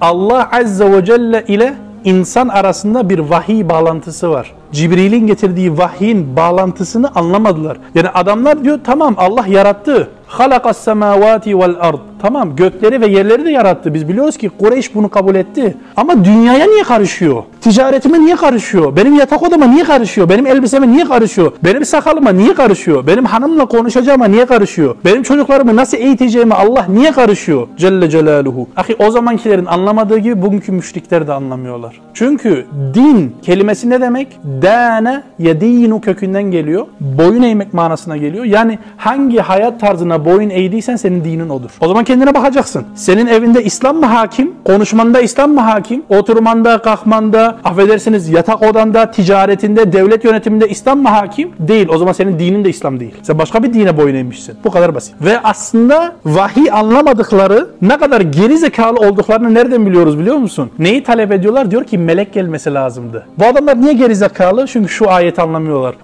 Allah Azze ve Celle ile insan arasında bir vahiy bağlantısı var. Cibril'in getirdiği vahyin bağlantısını anlamadılar. Yani adamlar diyor tamam Allah yarattı. Halakas semavati vel. Tamam gökleri ve yerleri de yarattı. Biz biliyoruz ki Kureyş bunu kabul etti. Ama dünyaya niye karışıyor? Ticaretime niye karışıyor? Benim yatak odama niye karışıyor? Benim elbiseme niye karışıyor? Benim sakalıma niye karışıyor? Benim hanımla konuşacağıma niye karışıyor? Benim çocuklarımı nasıl eğiteceğime Allah niye karışıyor? Celle Celaluhu. Ahi o zamankilerin anlamadığı gibi bugünkü müşrikler de anlamıyorlar. Çünkü din kelimesi ne demek? Dâne yedînu kökünden geliyor. Boyun eğmek manasına geliyor. Yani hangi hayat tarzına boyun eğdiysen senin dinin odur. O zaman kendine bakacaksın. Senin evinde İslam mı hakim? Konuşmanda İslam mı hakim? Oturmanda, kalkmanda, affedersiniz yatak odanda, ticaretinde, devlet yönetiminde İslam mı hakim? Değil. O zaman senin dinin de İslam değil. Sen başka bir dine boyun eğmişsin. Bu kadar basit. Ve aslında vahiy anlamadıkları ne kadar geri zekalı olduklarını nereden biliyoruz biliyor musun? Neyi talep ediyorlar? Diyor ki melek gelmesi lazımdı. Bu adamlar niye geri zekalı? Çünkü şu ayeti anlamıyorlar.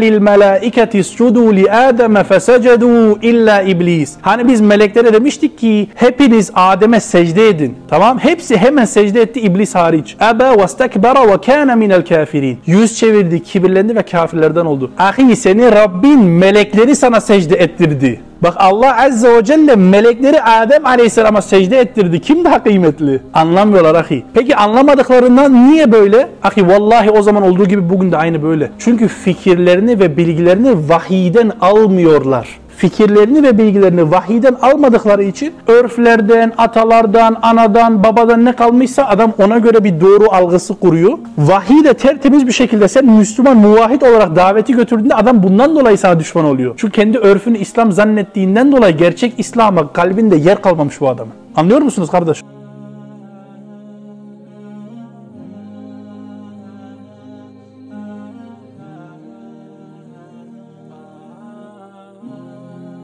Lil melaiketi iscudu li ademe fesecedu illa iblis. Hani biz meleklere demiştik ki hepiniz Adem'e secde edin. Tamam? Hepsi hemen secde etti iblis hariç. Ebe ve stekbera ve kana minel kafirin. Yüz çevirdi, kibirlendi ve kafirlerden oldu. Ahi seni Rabbin melekleri sana secde ettirdi. Bak Allah Azze ve Celle melekleri Adem Aleyhisselam'a secde ettirdi. Kim daha kıymetli? Anlamıyorlar ahi. Peki anlamadıklarından niye böyle? Ahi vallahi o zaman olduğu gibi bugün de aynı böyle. Çünkü fikirlerini ve bilgilerini vahiyden almıyorlar fikirlerini ve bilgilerini vahiyden almadıkları için örflerden, atalardan, anadan, babadan ne kalmışsa adam ona göre bir doğru algısı kuruyor. Vahiy de tertemiz bir şekilde sen Müslüman muvahhid olarak daveti götürdüğünde adam bundan dolayı sana düşman oluyor. Çünkü kendi örfünü İslam zannettiğinden dolayı gerçek İslam'a kalbinde yer kalmamış bu adamın. Anlıyor musunuz kardeş?